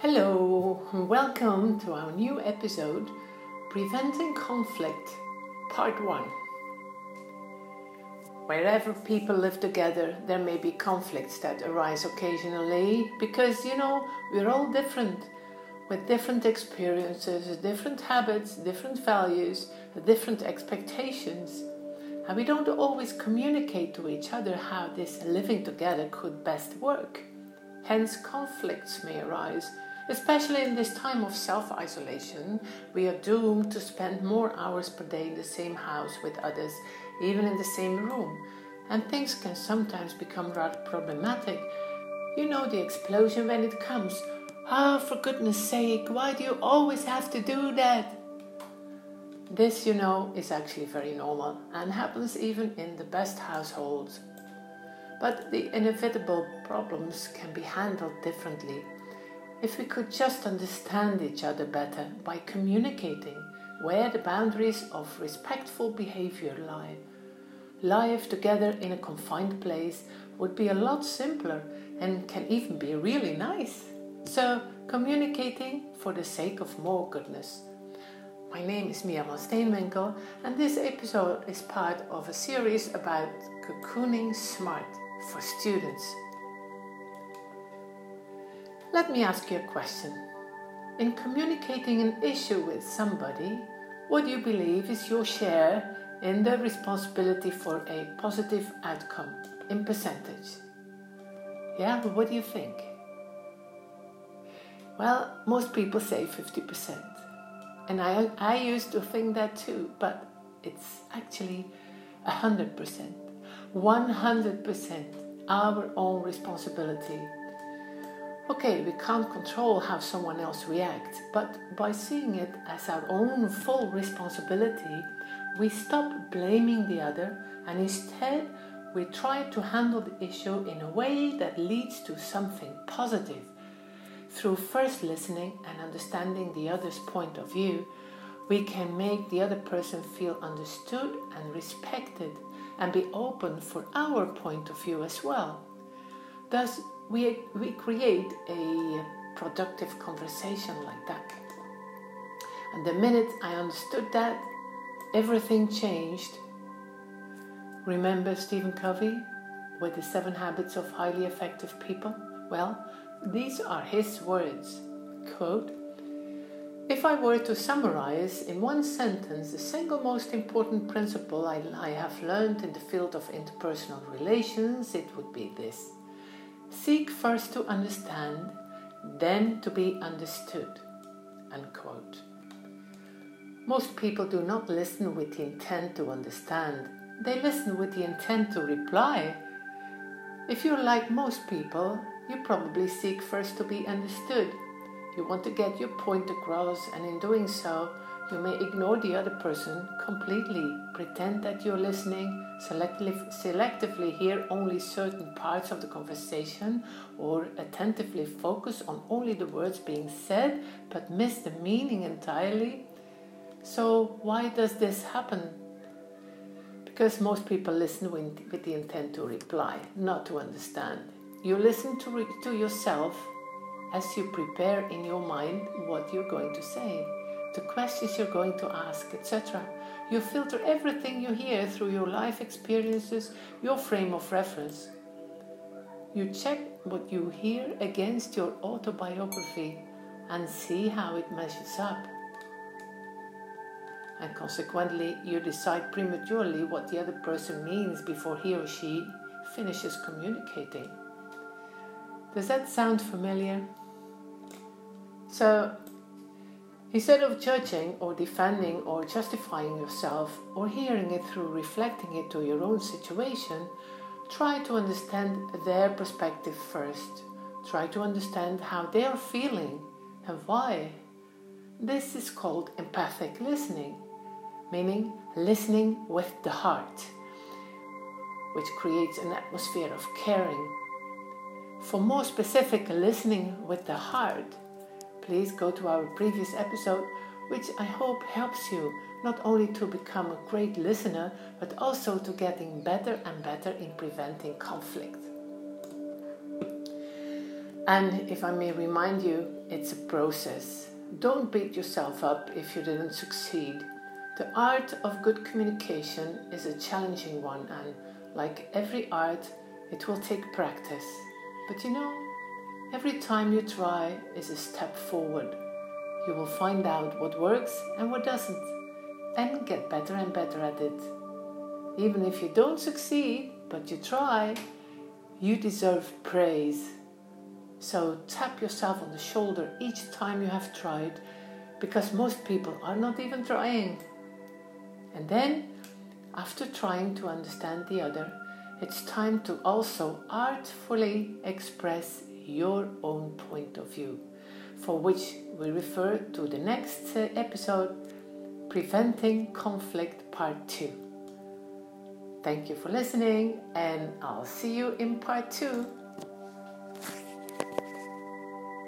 Hello, and welcome to our new episode Preventing Conflict, Part 1. Wherever people live together, there may be conflicts that arise occasionally because, you know, we're all different with different experiences, different habits, different values, different expectations. And we don't always communicate to each other how this living together could best work. Hence, conflicts may arise Especially in this time of self isolation, we are doomed to spend more hours per day in the same house with others, even in the same room, and things can sometimes become rather problematic. You know the explosion when it comes. Ah, oh, for goodness sake, why do you always have to do that? This, you know, is actually very normal and happens even in the best households. But the inevitable problems can be handled differently if we could just understand each other better by communicating where the boundaries of respectful behavior lie. Life together in a confined place would be a lot simpler and can even be really nice. So, communicating for the sake of more goodness. My name is Mia Van Steenwinkel, and this episode is part of a series about cocooning smart for students let me ask you a question. In communicating an issue with somebody, what do you believe is your share in the responsibility for a positive outcome in percentage? Yeah, but what do you think? Well, most people say 50%. And I, I used to think that too, but it's actually 100%. 100% our own responsibility Okay, we can't control how someone else reacts, but by seeing it as our own full responsibility, we stop blaming the other and instead we try to handle the issue in a way that leads to something positive. Through first listening and understanding the other's point of view, we can make the other person feel understood and respected and be open for our point of view as well. Thus, we, we create a productive conversation like that. And the minute I understood that, everything changed. Remember Stephen Covey with the seven habits of highly effective people? Well, these are his words. Quote, if I were to summarize in one sentence the single most important principle I, I have learned in the field of interpersonal relations, it would be this Seek first to understand, then to be understood. Unquote. Most people do not listen with the intent to understand, they listen with the intent to reply. If you're like most people, you probably seek first to be understood. You want to get your point across, and in doing so, you may ignore the other person completely, pretend that you're listening, selectively, hear only certain parts of the conversation, or attentively focus on only the words being said but miss the meaning entirely. So, why does this happen? Because most people listen with, with the intent to reply, not to understand. You listen to, re- to yourself as you prepare in your mind what you're going to say the questions you're going to ask, etc. You filter everything you hear through your life experiences, your frame of reference. You check what you hear against your autobiography and see how it measures up. And consequently, you decide prematurely what the other person means before he or she finishes communicating. Does that sound familiar? So, Instead of judging or defending or justifying yourself or hearing it through reflecting it to your own situation, try to understand their perspective first. Try to understand how they are feeling and why. This is called empathic listening, meaning listening with the heart, which creates an atmosphere of caring. For more specific listening with the heart, please go to our previous episode, which I hope helps you not only to become a great listener, but also to getting better and better in preventing conflict. And if I may remind you, it's a process. Don't beat yourself up if you didn't succeed. The art of good communication is a challenging one, and like every art, it will take practice. But you know, every time you try is a step forward. You will find out what works and what doesn't, and get better and better at it. Even if you don't succeed, but you try, you deserve praise. So tap yourself on the shoulder each time you have tried, because most people are not even trying. And then, after trying to understand the other, it's time to also artfully express your own point of view, for which we refer to the next episode Preventing Conflict Part 2. Thank you for listening, and I'll see you in Part 2.